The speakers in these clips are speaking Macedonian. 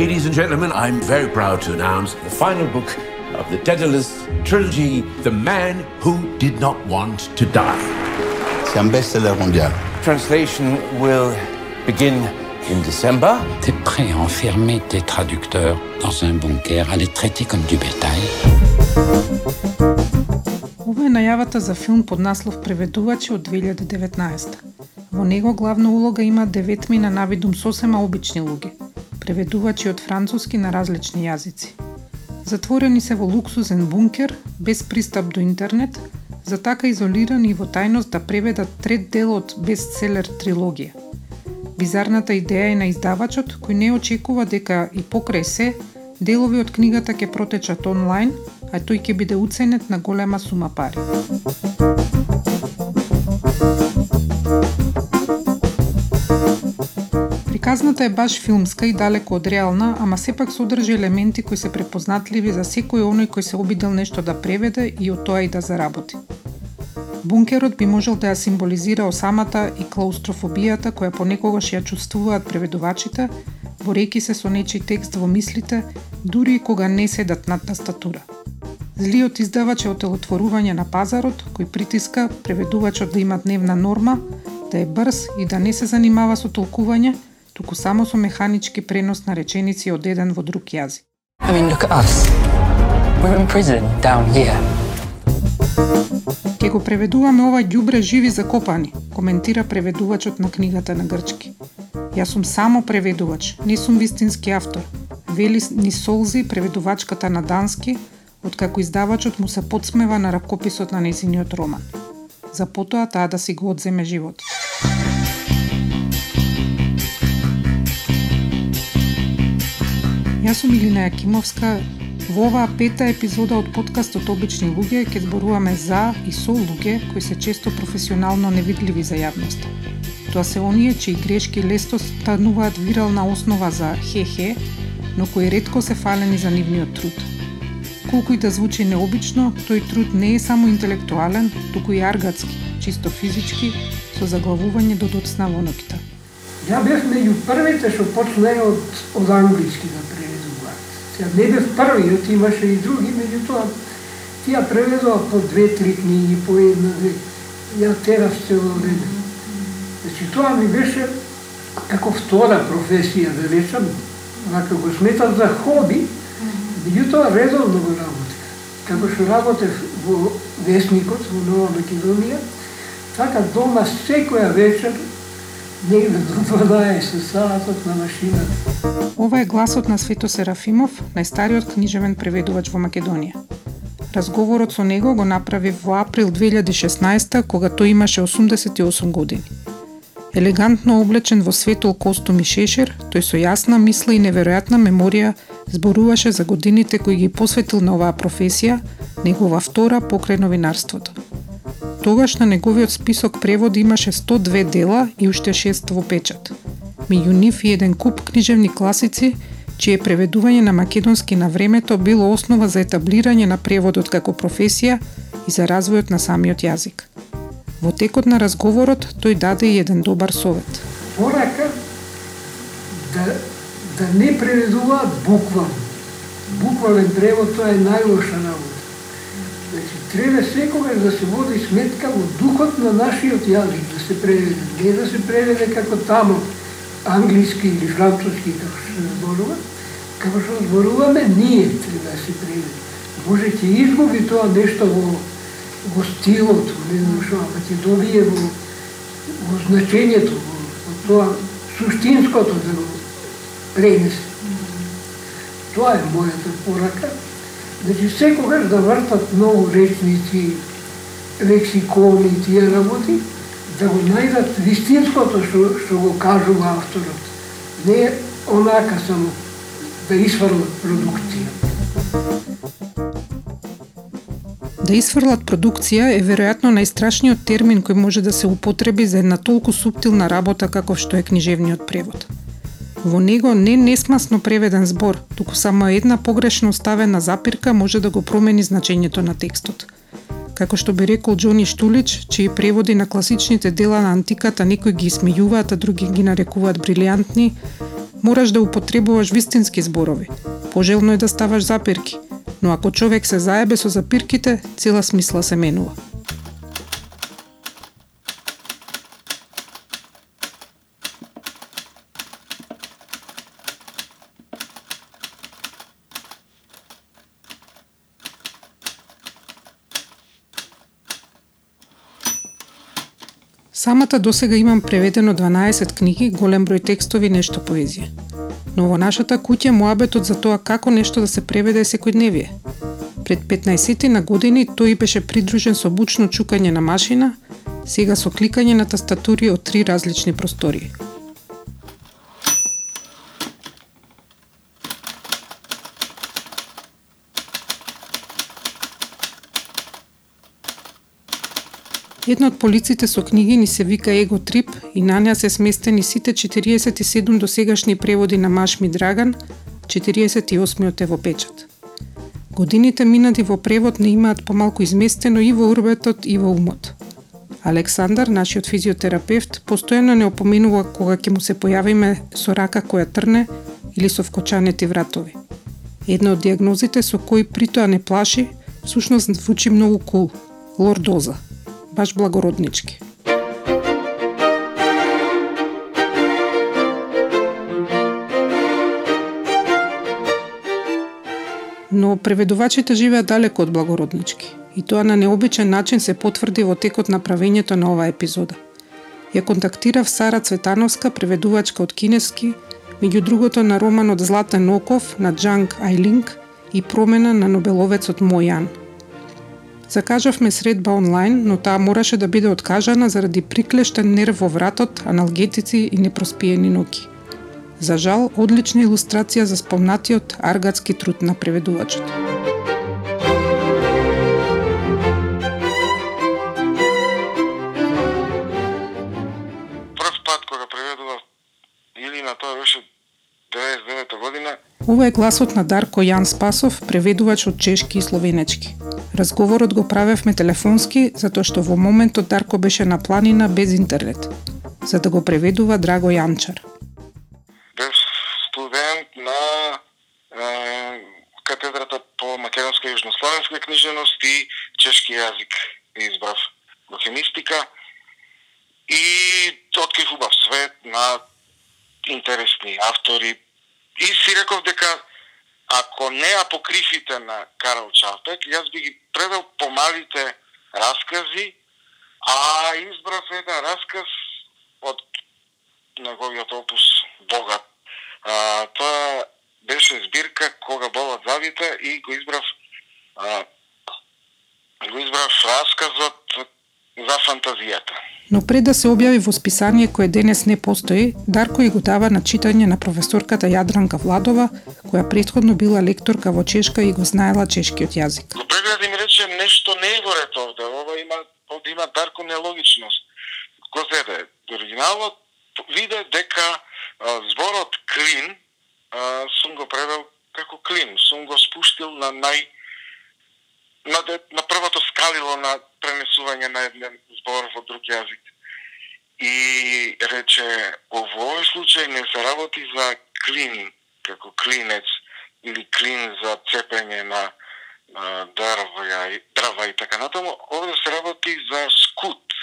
Ladies and gentlemen, I'm very proud to announce the final book of the Daedalus trilogy, The Man Who Did Not Want to Die. C'est un best-seller mondial. Translation will begin in December. T'es prêt à enfermer tes traducteurs dans un bunker, à les traiter comme du bétail Ова е најавата за филм под наслов Преведувачи од 2019. Во него главна улога има деветми на навидум сосема обични луѓе, преведувачи од француски на различни јазици. Затворени се во луксузен бункер, без пристап до интернет, за така изолирани и во тајност да преведат трет дел од бестселер трилогија. Бизарната идеја е на издавачот, кој не очекува дека и покрај се, делови од книгата ќе протечат онлайн, а тој ќе биде уценет на голема сума пари. Приказната е баш филмска и далеко од реална, ама сепак содржи елементи кои се препознатливи за секој оној кој се обидел нешто да преведе и од тоа и да заработи. Бункерот би можел да ја символизира осамата и клаустрофобијата која понекогаш ја чувствуваат преведувачите, борејќи се со нечи текст во мислите, дури и кога не седат над тастатура. Злиот издавач е отелотворување на пазарот, кој притиска преведувачот да има дневна норма, да е брз и да не се занимава со толкување, туку само со механички пренос на реченици од еден во друг јазик. I mean, look at us. We're in prison down here. Ке го преведуваме ова ѓубре живи закопани, коментира преведувачот на книгата на грчки. Јас сум само преведувач, не сум вистински автор. Вели ни солзи преведувачката на дански, откако издавачот му се подсмева на ракописот на незиниот роман. За потоа таа да си го одземе живот. Јас сум Илина Јакимовска. Во оваа пета епизода од подкастот Обични луѓе ќе зборуваме за и со луѓе кои се често професионално невидливи за јавноста. Тоа се оние чии грешки лесто стануваат вирална основа за хе-хе, но кои ретко се фалени за нивниот труд. Колку и да звучи необично, тој труд не е само интелектуален, туку и аргатски, чисто физички, со заглавување до доцна во ноќта. Ја бев меѓу првите што почнаа од, од англиски да. Сега не бев првиот, имаше и други, меѓутоа тие преведува по две-три книги, по една, две. Ја терав цело време. Значи тоа ми беше како втора професија, да речам, онака го сметав за хоби, меѓутоа редовно го работев. Како што работев во Весникот, во Нова Македонија, така дома секоја вечер негде до 12 саатот на машината. Ова е гласот на Свето Серафимов, најстариот книжевен преведувач во Македонија. Разговорот со него го направи во април 2016 кога тој имаше 88 години. Елегантно облечен во светол костум и шешер, тој со јасна мисла и неверојатна меморија зборуваше за годините кои ги посветил на оваа професија, негова втора покрај новинарството. Тогаш на неговиот список преводи имаше 102 дела и уште 6 во печат. Меѓу нив и еден куп книжевни класици, чие преведување на македонски на времето било основа за етаблирање на преводот како професија и за развојот на самиот јазик. Во текот на разговорот тој даде и еден добар совет. Порака да, да не преведуваат буквално. Буквален превод тоа е најлоша на“. Треба секогаш да се води сметка во духот на нашиот јазик да се преведе. Не да се преведе како тамо, англиски или француски, како што се зборува, како што зборуваме, ние треба да се преведе. Може ќе изгуби тоа нешто во, во стилот, не знам што, ама ќе добие во, во значењето, во, во тоа суштинското да го пренесе. Тоа е мојата порака. Значи секогаш да вртат многу речници, лексикони и тие работи, да го најдат вистинското што, што го кажува авторот. Не онака само да изфрлат продукција. Да изфрлат продукција е веројатно најстрашниот термин кој може да се употреби за една толку суптилна работа како што е книжевниот превод. Во него не несмасно преведен збор, туку само една погрешно ставена запирка може да го промени значењето на текстот. Како што би рекол Џони Штулич, чии преводи на класичните дела на антиката некои ги смејуваат, а други ги нарекуваат брилијантни, мораш да употребуваш вистински зборови. Пожелно е да ставаш запирки, но ако човек се заебе со запирките, цела смисла се менува. Самата досега имам преведено 12 книги, голем број текстови, нешто поезија. Но во нашата куќа моабетот за тоа како нешто да се преведе е секојдневие. Пред 15 на години тој беше придружен со бучно чукање на машина, сега со кликање на тастатури од три различни простории. Една од полиците со книги ни се вика Его Трип и на неа се сместени сите 47 досегашни преводи на Машми Драган, 48-миот е во печат. Годините минати во превод не имаат помалку изместено и во урбетот и во умот. Александар, нашиот физиотерапевт, постојано не опоменува кога ќе му се појавиме со рака која трне или со вкочанети вратови. Една од диагнозите со кои притоа не плаши, всушност звучи многу кул – лордоза баш благороднички. Но преведувачите живеат далеко од благороднички и тоа на необичен начин се потврди во текот на правењето на оваа епизода. Ја контактирав Сара Цветановска, преведувачка од кинески, меѓу другото на романот Златен оков на Джанг Айлинг и промена на Нобеловецот Мојан – Закажавме средба онлайн, но таа мораше да биде откажана заради приклештен нерв во вратот, аналгетици и непроспиени ноки. За жал, одлична илустрација за спомнатиот аргатски труд на преведувачот. Прв пат кога преведував или на тоа беше 99 година. Ова е гласот на Дарко Јан Спасов, преведувач од чешки и словенечки. Разговорот го правевме телефонски, затоа што во моментот Дарко беше на планина без интернет, за да го преведува Драго Јанчар. Бев студент на е, катедрата по македонска и јужнословенска книжевност и чешки јазик избрав во хемистика и открив убав свет на интересни автори и си реков дека ако не апокрифите на Карл Чапек, јас би ги превел помалите раскази, а избрав еден расказ од неговиот опус Богат. А, тоа беше збирка Кога болат завита и го избрав а, го избрав расказот за фантазијата. Но пред да се објави во списание кое денес не постои, Дарко и го дава на читање на професорката Јадранка Владова, која предходно била лекторка во чешка и го знаела чешкиот јазик. Го пред и им рече нешто не е во ред овде, ова има овде има Дарко нелогичност. Го зеде. Оригиналот виде дека а, зборот клин а, сум го превел како клин, сум го спуштил на нај на, на првото скалило на пренесување на еден збор во друг јазик. И рече, во овој случај не се работи за клин, како клинец, или клин за цепење на, на дрва, дрва и така натаму, овде се работи за скут,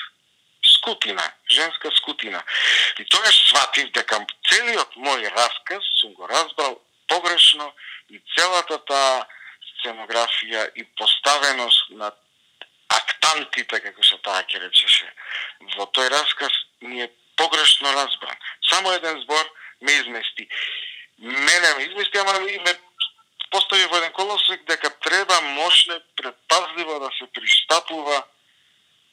скутина, женска скутина. И тоа сватив дека целиот мој расказ сум го разбрал погрешно и целата таа сценографија и поставеност на актантите, како се таа ке речеше, во тој расказ ми е погрешно разбран. Само еден збор ме измести. Мене ме измести, ама и ме постави во еден колосек дека треба мощно предпазливо да се пристапува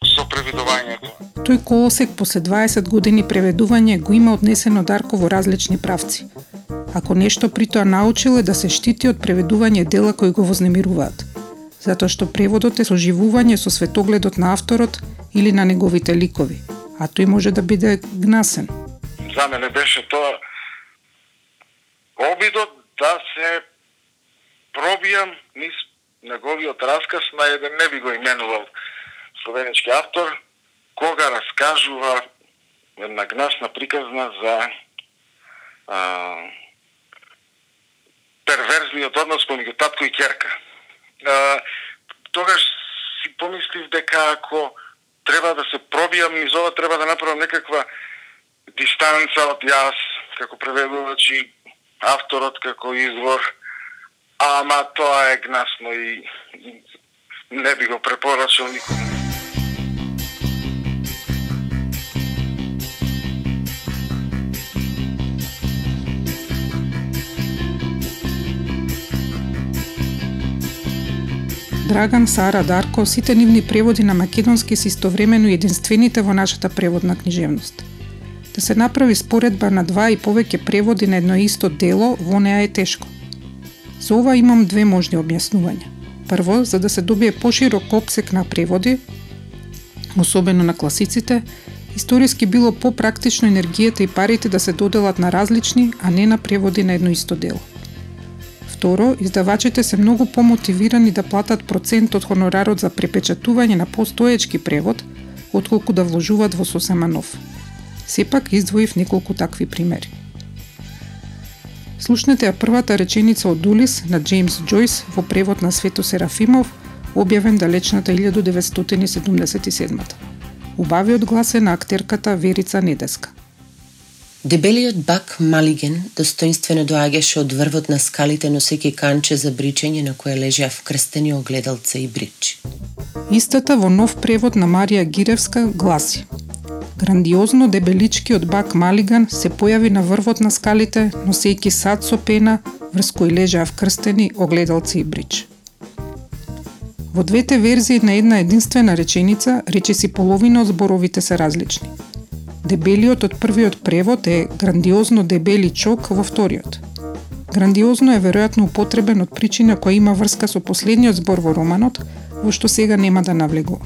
со преведувањето. Тој колосек после 20 години преведување го има однесено Дарко во различни правци. Ако нешто при тоа научил е да се штити од преведување дела кои го вознемируваат, затоа што преводот е соживување со светогледот на авторот или на неговите ликови, а тој може да биде гнасен. За мене беше тоа обидот да се пробијам низ неговиот расказ на еден не би го именувал словенечки автор, кога раскажува една гнасна приказна за а, перверзниот однос помеѓу татко и ќерка. А, тогаш си помислив дека ако треба да се пробијам низ ова, треба да направам некаква дистанца од јас како преведувач и авторот како извор, ама тоа е гнасно и не би го препорачал никому. Драган, Сара, Дарко, сите нивни преводи на македонски се истовремено единствените во нашата преводна книжевност. Да се направи споредба на два и повеќе преводи на едно исто дело, во неа е тешко. За ова имам две можни објаснувања. Прво, за да се добие поширок обсек на преводи, особено на класиците, историски било попрактично енергијата и парите да се доделат на различни, а не на преводи на едно исто дело. Второ, издавачите се многу помотивирани да платат процент од хонорарот за препечатување на постоечки превод, отколку да вложуваат во сосема нов. Сепак издвоив неколку такви примери. Слушнете ја првата реченица од Улис на Джеймс Джойс во превод на Свето Серафимов, објавен далечната 1977. Убавиот глас е на актерката Верица Недеска. Дебелиот бак Малиген достоинствено доаѓаше од врвот на скалите носеки канче за бричење на кое лежеа вкрстени огледалца и брич. Истата во нов превод на Марија Гиревска гласи Грандиозно дебеличкиот бак Малиган се појави на врвот на скалите, носејќи сад со пена, врз кој лежеа вкрстени огледалци и брич. Во двете верзии на една единствена реченица, речиси половина од зборовите се различни – Дебелиот од првиот превод е грандиозно дебели чок во вториот. Грандиозно е веројатно употребен од причина која има врска со последниот збор во романот, во што сега нема да навлегува.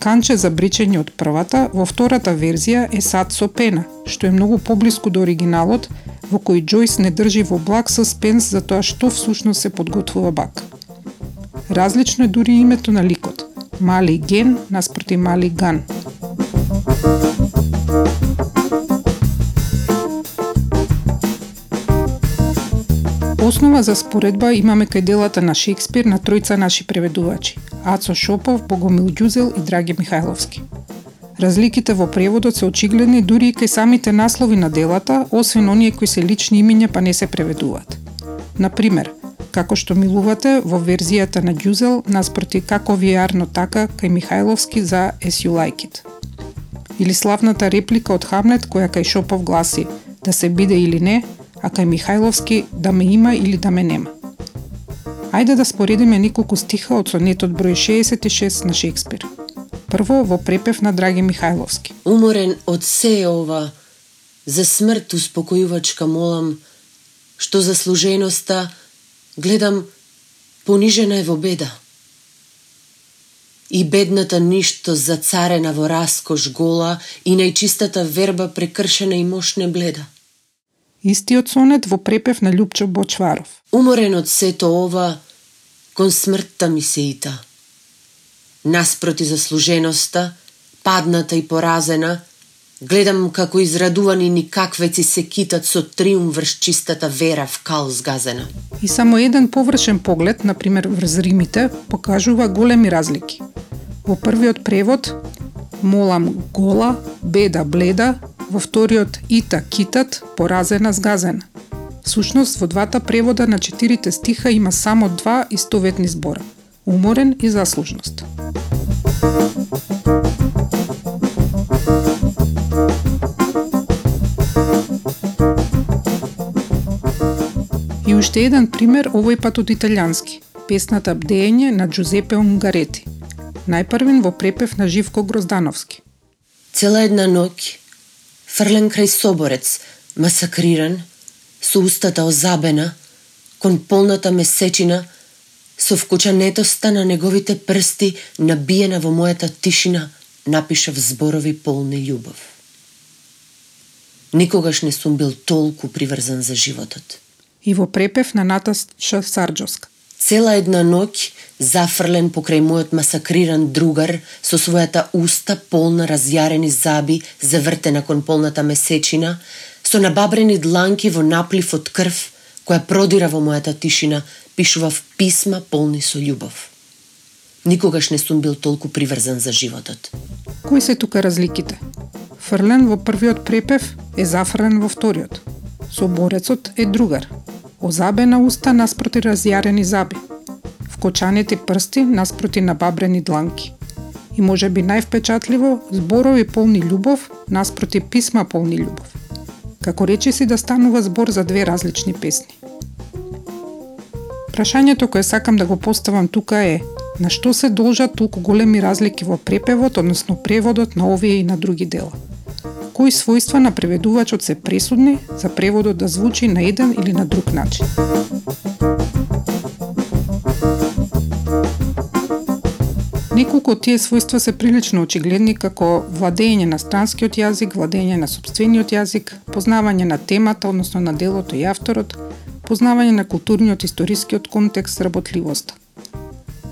Канче за бричење од првата, во втората верзија е сад со пена, што е многу поблиску до оригиналот, во кој Џојс не држи во благ саспенс за тоа што всушност се подготвува бак. Различно е дури името на ликот. Мали Ген наспроти Мали Ган. Основа за споредба имаме кај делата на Шекспир на тројца наши преведувачи – Ацо Шопов, Богомил Ѓузел и Драги Михајловски. Разликите во преводот се очигледни дури и кај самите наслови на делата, освен оние кои се лични имиња па не се преведуваат. Например, како што милувате во верзијата на Ѓузел наспроти како ви арно така кај Михајловски за As You Like It. Или славната реплика од Хамлет која кај Шопов гласи да се биде или не, а кај Михајловски да ме има или да ме нема. Ајде да споредиме неколку стиха од сонетот број 66 на Шекспир. Прво во препев на Драги Михајловски. Уморен од се ова, за смрт успокојувачка молам, што за служеноста гледам понижена е во беда. И бедната ништо зацарена во раскош гола и најчистата верба прекршена и мошне бледа. Истиот сонет во препев на Љупчо Бочваров. Уморен од сето ова, кон смртта ми се ита. Наспроти заслуженоста, падната и поразена, гледам како израдувани никаквеци се китат со триумф врз чистата вера в кал згазена. И само еден површен поглед, например врз Римите, покажува големи разлики. Во првиот превод, молам гола, беда бледа, во вториот Ита китат, поразена згазена. Сушност во двата превода на четирите стиха има само два истоветни збора – уморен и заслужност. И уште еден пример, овој пат од италијански. Песната Бдење на Джузепе Унгарети. Најпрвен во препев на Живко Гроздановски. Цела една ноќ фрлен крај соборец, масакриран, со устата озабена, кон полната месечина, со вкучанетоста на неговите прсти набиена во мојата тишина, напишав зборови полни љубов. Никогаш не сум бил толку приврзан за животот. И во препев на Наташа Сарджоска. Цела една ноќ, зафрлен покрај мојот масакриран другар, со својата уста полна разјарени заби, завртена кон полната месечина, со набабрени дланки во наплив од крв, која продира во мојата тишина, пишував писма полни со љубов. Никогаш не сум бил толку приврзан за животот. Кои се тука разликите? Фрлен во првиот препев е зафрлен во вториот. Соборецот е другар. Озабена уста наспроти разјарени заби. Вкочаните прсти наспроти на бабрени дланки. И може би највпечатливо, зборови полни љубов наспроти писма полни љубов. Како речи си да станува збор за две различни песни. Прашањето кое сакам да го поставам тука е на што се должат толку големи разлики во препевот, односно преводот на овие и на други дела? Кои својства на преведувачот се пресудни за преводот да звучи на еден или на друг начин? Неколку од тие својства се прилично очигледни како владење на странскиот јазик, владење на собствениот јазик, познавање на темата, односно на делото и авторот, познавање на културниот и историскиот контекст, работливоста.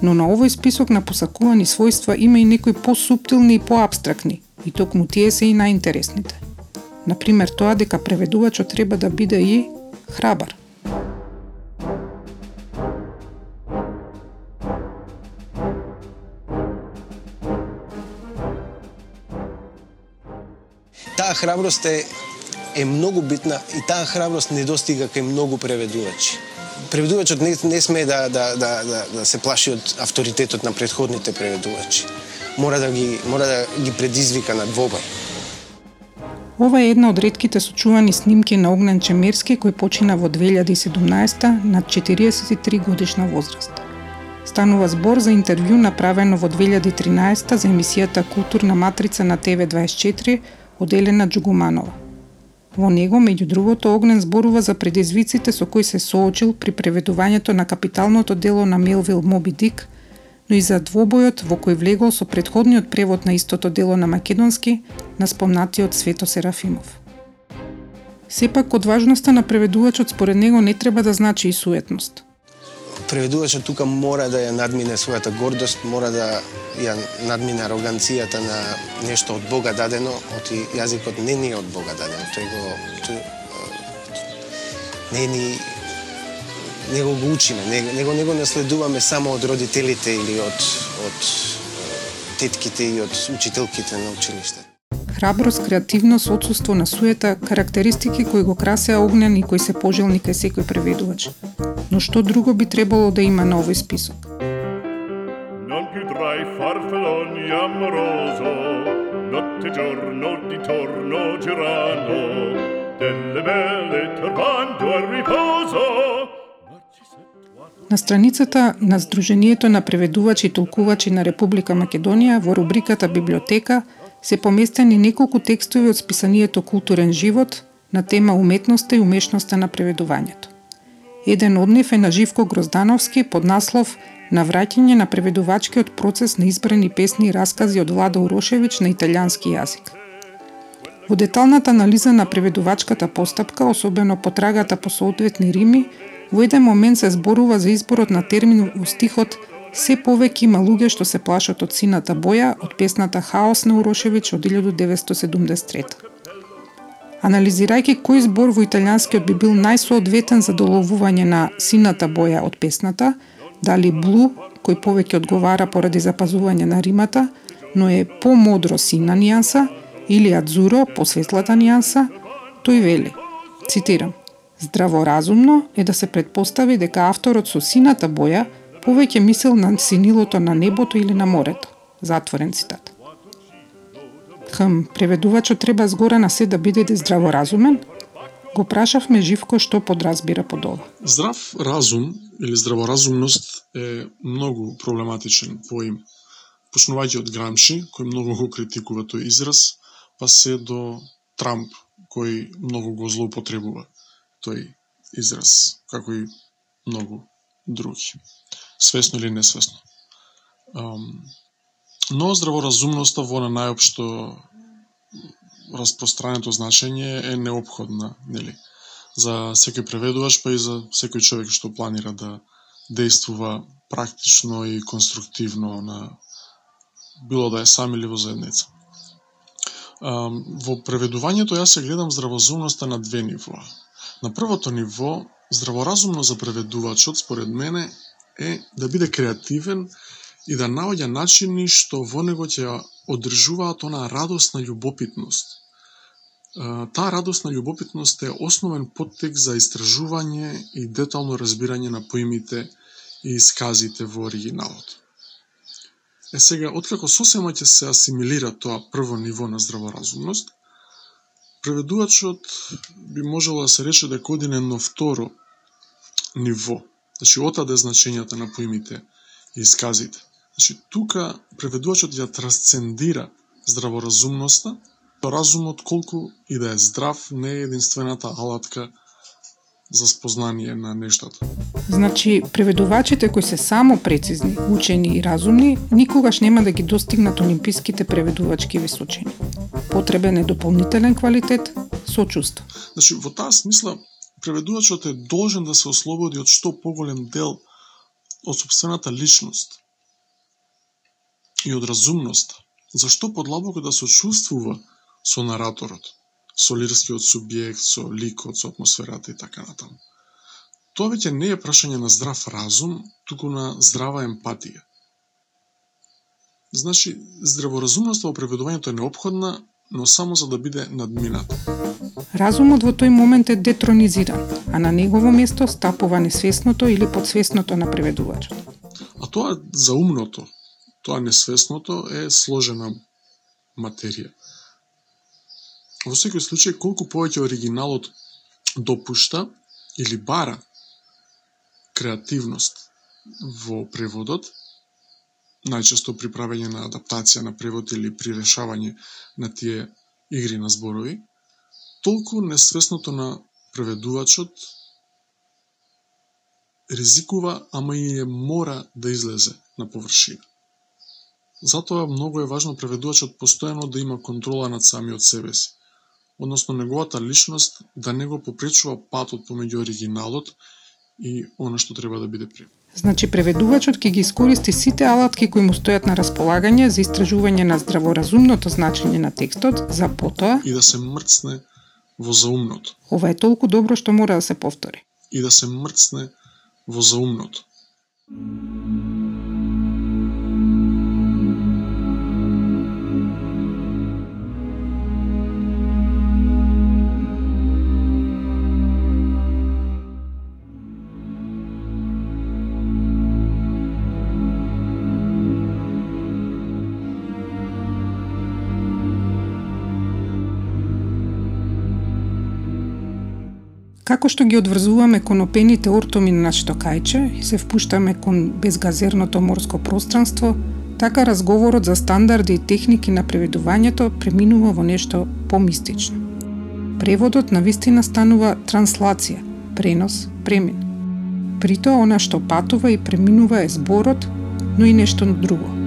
Но на овој список на посакувани својства има и некои посуптилни и поабстрактни, и токму тие се и најинтересните. Например, тоа дека преведувачот треба да биде и храбар. Таа храброст е е многу битна и таа храброст не достига кај многу преведувачи. Преведувачот не, не смее да, да, да, да, да се плаши од авторитетот на предходните преведувачи. Мора да ги, мора да ги предизвика на двобој. Ова е една од редките сочувани снимки на Огнен Чемерски кој почина во 2017 на 43 годишна возраст. Станува збор за интервју направено во 2013 за емисијата Културна матрица на ТВ24 од Елена Джугуманова. Во него, меѓу другото, Огнен зборува за предизвиците со кои се соочил при преведувањето на капиталното дело на Мелвил Моби Дик, но и за двобојот во кој влегол со предходниот превод на истото дело на македонски на спомнатиот Свето Серафимов. Сепак, од важноста на преведувачот според него не треба да значи и суетност – преведувачот тука мора да ја надмине својата гордост, мора да ја надмине ароганцијата на нешто од Бога дадено, оти јазикот не ни е од Бога дадено, тој го тој, не ни не го учиме, него, не го наследуваме само од родителите или од, од тетките и од учителките на училиште. Храброст, креативност, отсутство на суета, карактеристики кои го красеа огнен и кои се пожелни кај секој преведувач. Но што друго би требало да има на овој список? Non più tra i farfalloni amoroso, notte giorno di torno girano, delle belle turbando al riposo, На страницата на Сдруженијето на преведувачи и толкувачи на Република Македонија во рубриката Библиотека се поместени неколку текстови од списанието Културен живот на тема уметноста и умешноста на преведувањето. Еден од нив е на Живко Гроздановски под наслов на враќање на преведувачкиот процес на избрани песни и раскази од Влада Урошевич на италијански јазик. Во деталната анализа на преведувачката постапка, особено потрагата по соодветни рими, во еден момент се зборува за изборот на термин во стихот Се повеќе има луѓе што се плашат од сината боја од песната Хаос на Урошевич од 1973. Анализирајќи кој збор во италијанскиот би бил најсоодветен за доловување на сината боја од песната, дали блу, кој повеќе одговара поради запазување на римата, но е помодро сина нијанса, или адзуро, посветлата нијанса, тој вели, цитирам, Здраворазумно е да се предпостави дека авторот со сината боја повеќе мисел на синилото на небото или на морето. Затворен цитат. Хм, преведувачот треба згора на се да биде здраворазумен? Го прашавме Живко што подразбира под ова. Здрав разум или здраворазумност е многу проблематичен поим. Почнувајќи од Грамши, кој многу го критикува тој израз, па се до Трамп, кој многу го злоупотребува тој израз, како и многу други свесно или несвесно. Но здраворазумноста во на најопшто распространето значење е необходна, нели? За секој преведуваш, па и за секој човек што планира да действува практично и конструктивно на било да е сам или во заедница. Во преведувањето јас се гледам здравозумноста на две нивоа. На првото ниво здраворазумно за преведувачот, според мене, е да биде креативен и да наоѓа начини што во него ќе одржуваат она радосна љубопитност. Таа радосна љубопитност е основен подтекст за истражување и детално разбирање на поимите и исказите во оригиналот. Е сега, откако сосема ќе се асимилира тоа прво ниво на здраворазумност, преведувачот би можело да се рече дека оди на едно второ ниво. Значи, отаде значењата на поимите и исказите. Значи, тука преведувачот ја трансцендира здраворазумноста, разумот колку и да е здрав не е единствената алатка за спознание на нештата. Значи, преведувачите кои се само прецизни, учени и разумни, никогаш нема да ги достигнат олимписките преведувачки височини. Потребен е дополнителен квалитет, сочувство. Значи, во таа смисла, преведувачот е должен да се ослободи од што поголем дел од собствената личност и од разумноста. Зашто подлабоко да се чувствува со нараторот? со лирскиот субјект, со ликот, со атмосферата и така натаму. Тоа веќе не е прашање на здрав разум, туку на здрава емпатија. Значи, здраворазумноста во преведувањето е необходна, но само за да биде надмината. Разумот во тој момент е детронизиран, а на негово место стапува несвесното или подсвесното на преведувачот. А тоа за умното, тоа несвесното е сложена материја. Во секој случај, колку повеќе оригиналот допушта или бара креативност во преводот, најчесто при правење на адаптација на превод или при решавање на тие игри на зборови, толку несвесното на преведувачот ризикува, ама и мора да излезе на површина. Затоа многу е важно преведувачот постојано да има контрола над самиот себе си односно неговата личност да не го попречува патот помеѓу оригиналот и она што треба да биде преведено. Значи преведувачот ќе ги искористи сите алатки кои му стојат на располагање за истражување на здраворазумното значење на текстот за потоа и да се мрцне во заумното. Ова е толку добро што мора да се повтори. И да се мрцне во заумното. Како што ги одврзуваме конопените ортоми на нашето кајче и се впуштаме кон безгазерното морско пространство, така разговорот за стандарди и техники на преведувањето преминува во нешто помистично. Преводот на вистина станува транслација, пренос, премин. Притоа она што патува и преминува е зборот, но и нешто друго.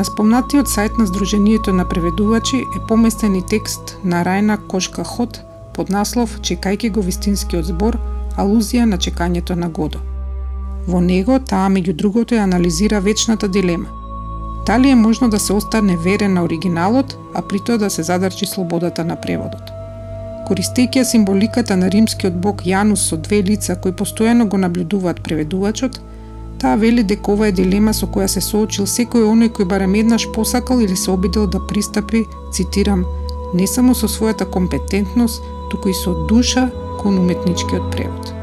На спомнатиот сајт на Сдруженијето на преведувачи е поместен и текст на Рајна Кошка Хот под наслов Чекајки го вистинскиот збор, алузија на чекањето на Годо. Во него таа меѓу другото ја анализира вечната дилема. Дали е можно да се остане верен на оригиналот, а при тоа да се задрчи слободата на преводот? Користејќи символиката на римскиот бог Јанус со две лица кои постојано го наблюдуваат преведувачот, Таа вели дека ова е дилема со која се соочил секој оној кој барем еднаш посакал или се обидел да пристапи, цитирам, не само со својата компетентност, туку и со душа кон уметничкиот превод.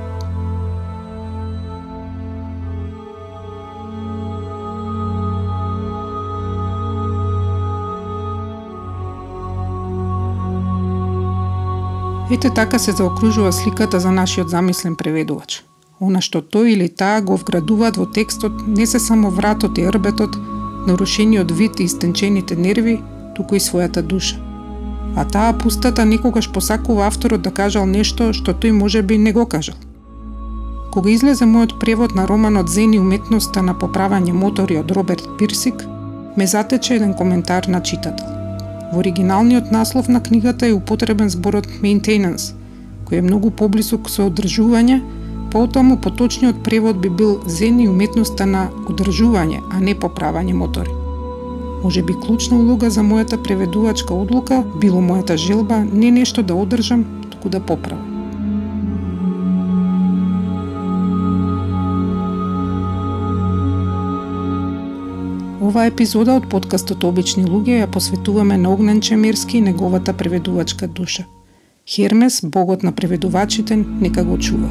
Ете така се заокружува сликата за нашиот замислен преведувач – Она што тој или таа го вградуваат во текстот не се само вратот и рбетот, нарушениот вид и истенчените нерви, туку и својата душа. А таа пустата некогаш посакува авторот да кажал нешто што тој може би не го кажал. Кога излезе мојот превод на романот Зен и уметноста на поправање мотори од Роберт Пирсик, ме затече еден коментар на читател. Во оригиналниот наслов на книгата е употребен зборот maintenance, кој е многу поблисок со одржување, Потому поточниот превод би бил зени уметноста на одржување, а не поправање мотори. Може би клучна улога за мојата преведувачка одлука било мојата желба не нешто да одржам, туку да поправам. Оваа епизода од подкастот Обични луѓе ја посветуваме на Огнен Чемирски, и неговата преведувачка душа. Хермес, богот на преведувачите, нека го чува.